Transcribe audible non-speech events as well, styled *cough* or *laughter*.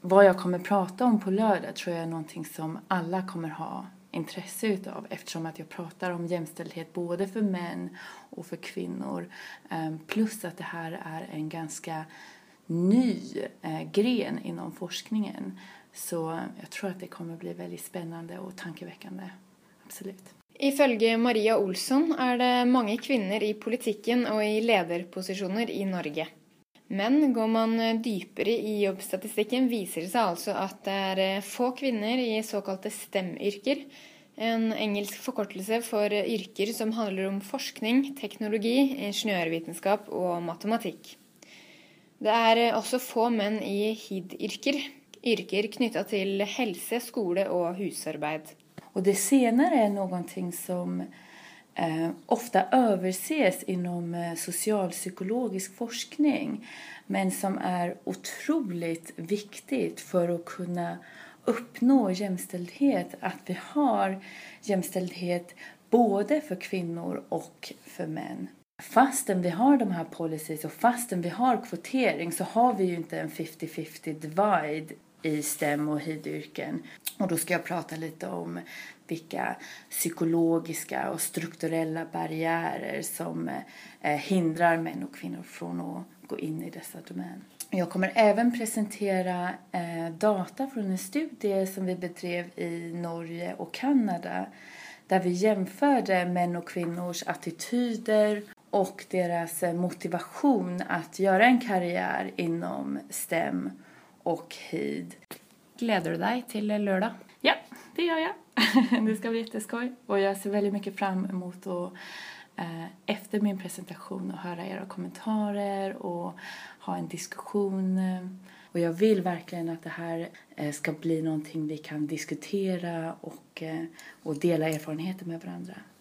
vad jag kommer prata om på lördag tror jag är någonting som alla kommer ha intresse utav eftersom att jag pratar om jämställdhet både för män och för kvinnor. Ehm, plus att det här är en ganska ny eh, gren inom forskningen. Så jag tror att det kommer bli väldigt spännande och tankeväckande. Absolut. Ifølge Maria Olsson är det många kvinnor i politiken och i ledarpositioner i Norge. Men går man eh, djupare i jobbstatistiken visar det sig alltså att det är eh, få kvinnor i så kallade STEM-yrker, en engelsk förkortelse för eh, yrker som handlar om forskning, teknologi, ingenjörvetenskap och matematik. Det är också få män i HID-yrker, yrker knutna till hälsa, skola och husarbete. Och det senare är någonting som eh, ofta överses inom eh, socialpsykologisk forskning men som är otroligt viktigt för att kunna uppnå jämställdhet. Att vi har jämställdhet både för kvinnor och för män. Fastän vi har de här policies och fastän vi har kvotering så har vi ju inte en 50-50 divide i STEM och HID-yrken. Och då ska jag prata lite om vilka psykologiska och strukturella barriärer som eh, hindrar män och kvinnor från att gå in i dessa domäner. Jag kommer även presentera eh, data från en studie som vi bedrev i Norge och Kanada där vi jämförde män och kvinnors attityder och deras eh, motivation att göra en karriär inom STEM och HID. Gläder du dig till lördag? Ja, det gör jag. *laughs* det ska bli jätteskoj och jag ser väldigt mycket fram emot att eh, efter min presentation och höra era kommentarer och ha en diskussion. Och jag vill verkligen att det här eh, ska bli någonting vi kan diskutera och, och dela erfarenheter med varandra.